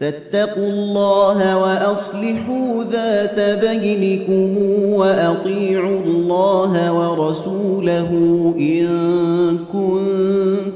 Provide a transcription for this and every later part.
فاتقوا الله وأصلحوا ذات بينكم وأطيعوا الله ورسوله إن كنتم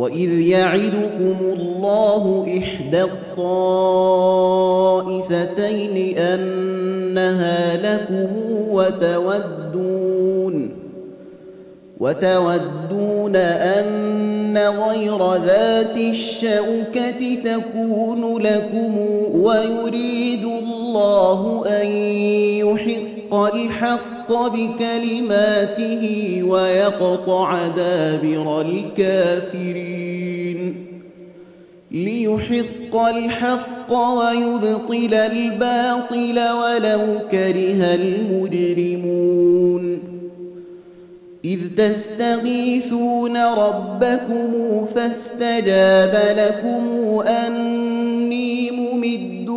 وإذ يعدكم الله إحدى الطائفتين أنها لكم وتودون وتودون أن غير ذات الشوكة تكون لكم ويريد الله أن يحق الحق بكلماته ويقطع دابر الكافرين. ليحق الحق ويبطل الباطل ولو كره المجرمون. إذ تستغيثون ربكم فاستجاب لكم أني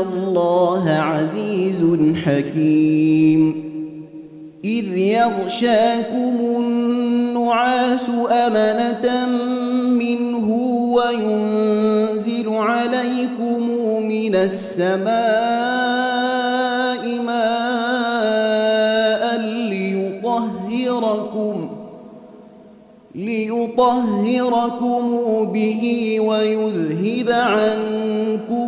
الله عزيز حكيم. إذ يغشاكم النعاس أمنة منه وينزل عليكم من السماء ماء ليطهركم ليطهركم به ويذهب عنكم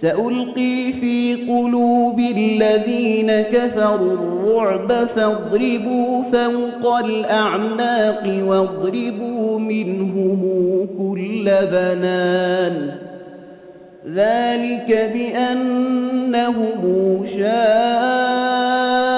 سألقي في قلوب الذين كفروا الرعب فاضربوا فوق الأعناق واضربوا منهم كل بنان. ذلك بأنهم شاقوا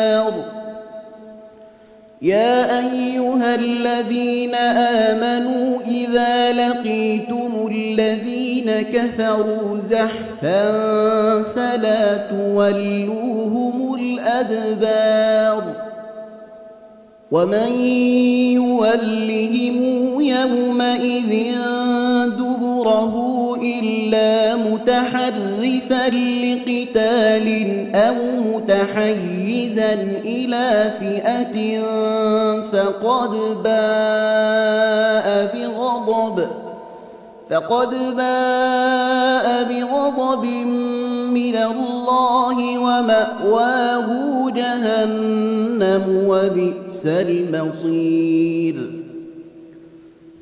يا أيها الذين آمنوا إذا لقيتم الذين كفروا زحفا فلا تولوهم الأدبار ومن يولهم يومئذ دبره إلا متحرفا لقتال أو متحيزا إلى فئة فقد باء بغضب فقد باء بغضب من الله ومأواه جهنم وبئس المصير.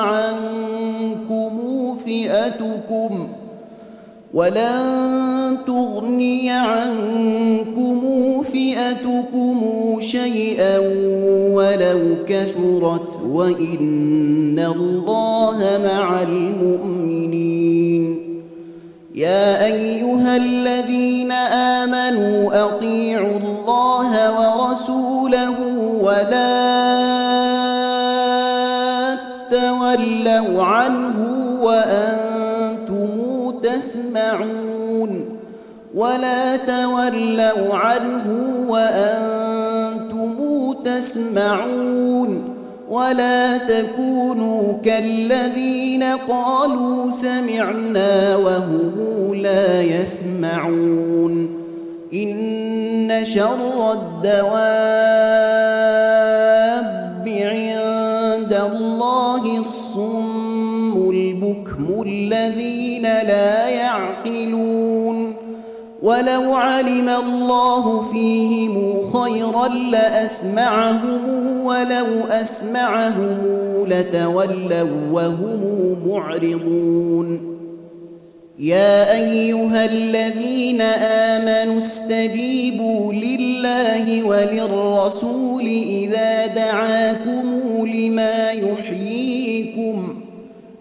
عنكم فئتكم ولن تغني عنكم فئتكم شيئا ولو كثرت وإن الله مع المؤمنين. يا أيها الذين آمنوا أطيعوا الله ورسوله ولا تولوا عنه وأنتم تسمعون ولا تولوا عنه وأنتم تسمعون ولا تكونوا كالذين قالوا سمعنا وهم لا يسمعون إن شر الدواب الذين لا يعقلون ولو علم الله فيهم خيرا لأسمعهم ولو أسمعهم لتولوا وهم معرضون. يا أيها الذين آمنوا استجيبوا لله وللرسول إذا دعاكم لما يحييكم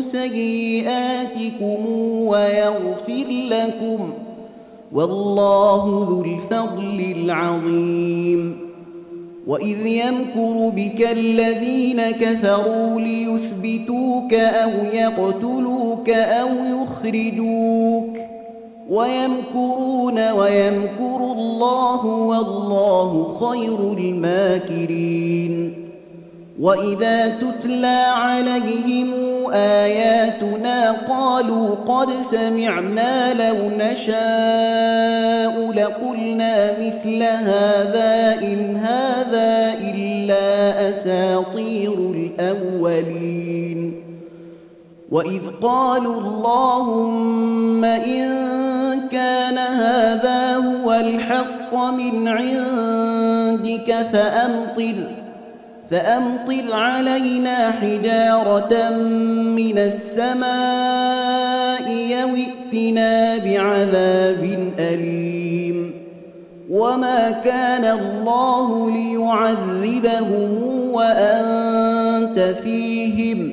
سيئاتكم ويغفر لكم والله ذو الفضل العظيم. وإذ يمكر بك الذين كفروا ليثبتوك أو يقتلوك أو يخرجوك. ويمكرون ويمكر الله والله خير الماكرين. وإذا تتلى عليهم آياتنا قالوا قد سمعنا لو نشاء لقلنا مثل هذا إن هذا إلا أساطير الأولين. وإذ قالوا اللهم إن كان هذا هو الحق من عندك فأمطر فأمطر علينا حجارة من السماء يوئتنا بعذاب أليم. وما كان الله ليعذبهم وأنت فيهم.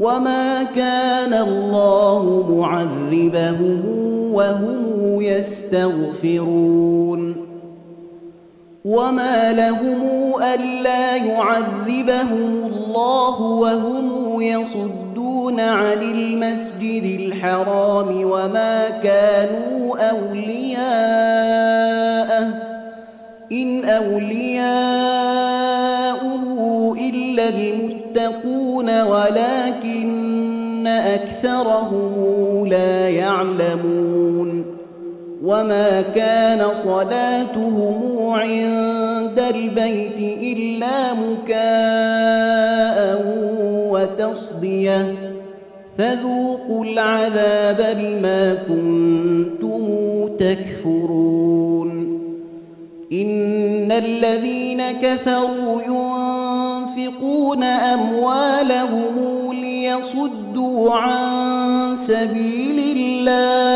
وما كان الله معذبهم وهم يستغفرون. وما لهم ألا يعذبهم الله وهم يصدون عن المسجد الحرام وما كانوا أولياءه إن أولياؤه إلا المتقون ولكن أكثرهم لا يعلمون وما كان صلاتهم عند البيت إلا مكاء وتصديه فذوقوا العذاب بما كنتم تكفرون إن الذين كفروا ينفقون أموالهم ليصدوا عن سبيل الله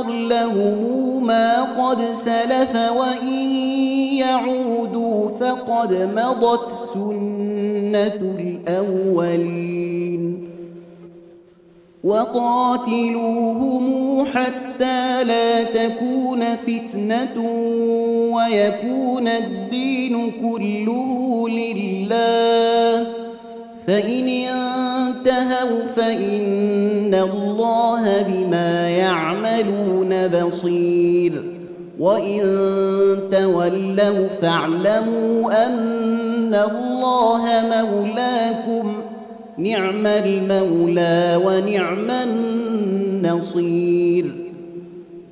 يغفر لهم ما قد سلف وإن يعودوا فقد مضت سنة الأولين. وقاتلوهم حتى لا تكون فتنة ويكون الدين كله لله. فإن انتهوا فإن الله بما يعملون بصير وإن تولوا فاعلموا أن الله مولاكم نعم المولى ونعم النصير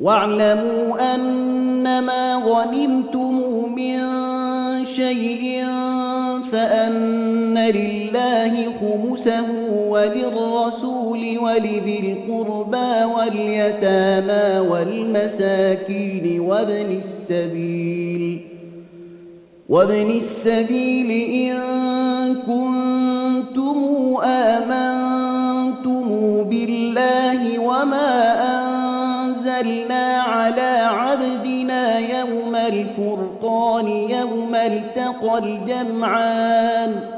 واعلموا أنما غنمتم من شيء فأن لله خمسه وللرسول ولذي القربى واليتامى والمساكين وابن السبيل وابن السبيل إن كنتم آمنتم بالله وما أنزلنا على عبدنا يوم الفرقان يوم التقى الجمعان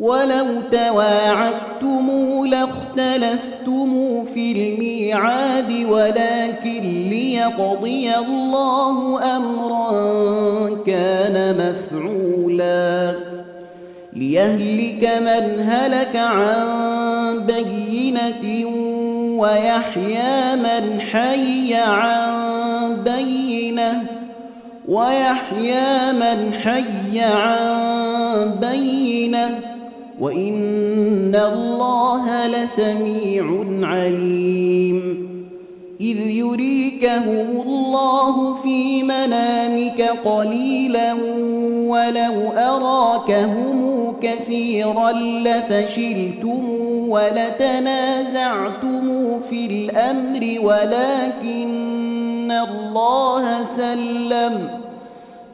ولو تواعدتم لاختلفتم في الميعاد ولكن ليقضي الله أمرا كان مفعولا. ليهلك من هلك عن بينة ويحيى من حي عن بينة ويحيى من حي عن بينة. وإن الله لسميع عليم. إذ يريكهم الله في منامك قليلا ولو أراكهم كثيرا لفشلتم ولتنازعتم في الأمر ولكن الله سلم.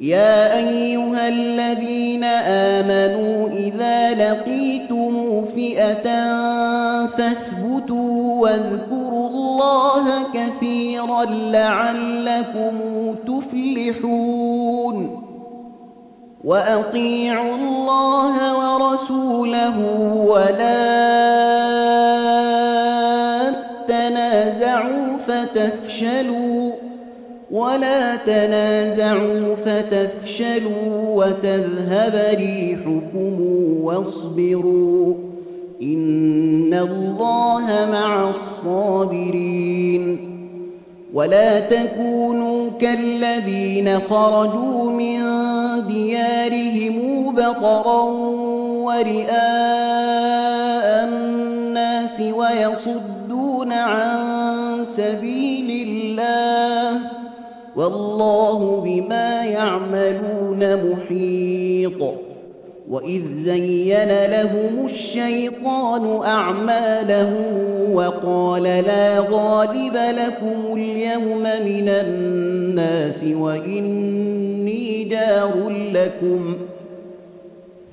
يا أيها الذين آمنوا إذا لقيتم فئة فاثبتوا واذكروا الله كثيرا لعلكم تفلحون وأطيعوا الله ورسوله ولا تنازعوا فتفشلوا ولا تنازعوا فتفشلوا وتذهب ريحكم واصبروا إن الله مع الصابرين. ولا تكونوا كالذين خرجوا من ديارهم بطرا ورئاء الناس ويصدون عن سبيل الله والله بما يعملون محيط. وإذ زين لهم الشيطان أعماله وقال لا غالب لكم اليوم من الناس وإني جار لكم.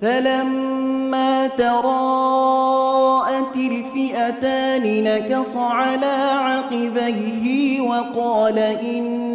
فلما تراءت الفئتان نكص على عقبيه وقال إني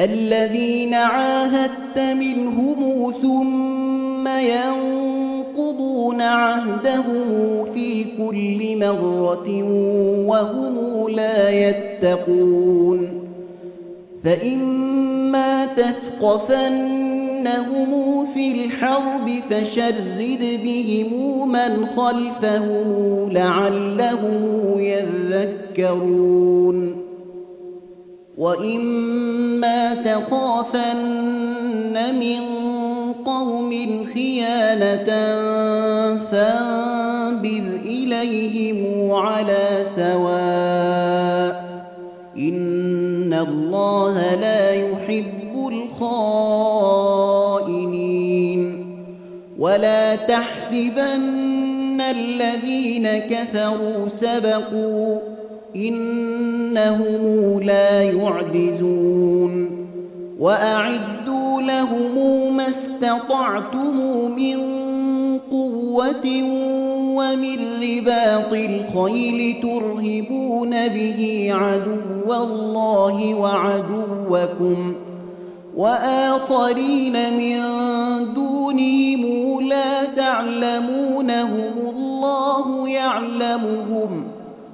الذين عاهدت منهم ثم ينقضون عهدهم في كل مرة وهم لا يتقون فإما تثقفنهم في الحرب فشرد بهم من خلفهم لعلهم يذكرون وإما تخافن من قوم خيانة فانبذ إليهم على سواء إن الله لا يحب الخائنين ولا تحسبن الذين كفروا سبقوا إنهم لا يعجزون وأعدوا لهم ما استطعتم من قوة ومن رباط الخيل ترهبون به عدو الله وعدوكم وآخرين من دونهم لا تعلمونهم الله يعلمهم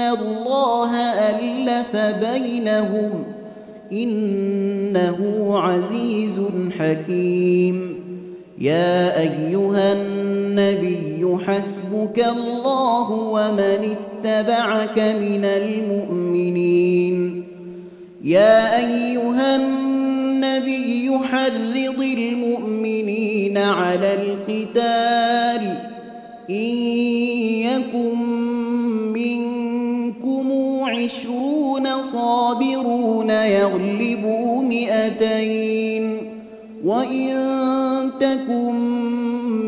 الله ألف بينهم إنه عزيز حكيم. يا أيها النبي حسبك الله ومن اتبعك من المؤمنين. يا أيها النبي حرض المؤمنين على القتال إن صابرون يغلبوا مئتين. وإن تكن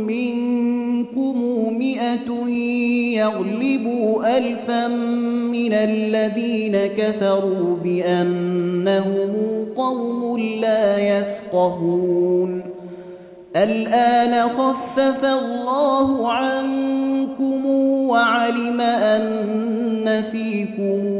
منكم مئة يغلبوا ألفا من الذين كفروا بأنهم قوم لا يفقهون. الآن خفف الله عنكم وعلم أن فيكم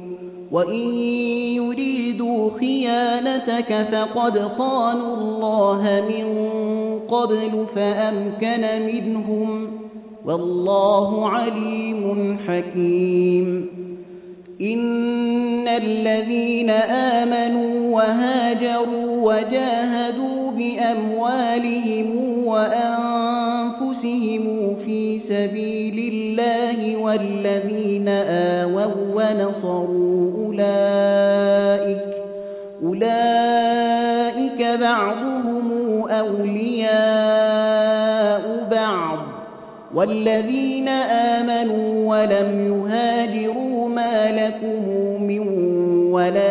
وإن يريدوا خيانتك فقد خانوا الله من قبل فأمكن منهم والله عليم حكيم. إن الذين آمنوا وهاجروا وجاهدوا بأموالهم وأنفسهم في سبيل الله والذين آووا ونصروا أولئك أولئك بعضهم أولياء بعض. والذين آمنوا ولم يهاجروا ما لكم من ولايتهم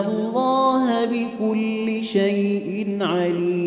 الله بكل شيء عليم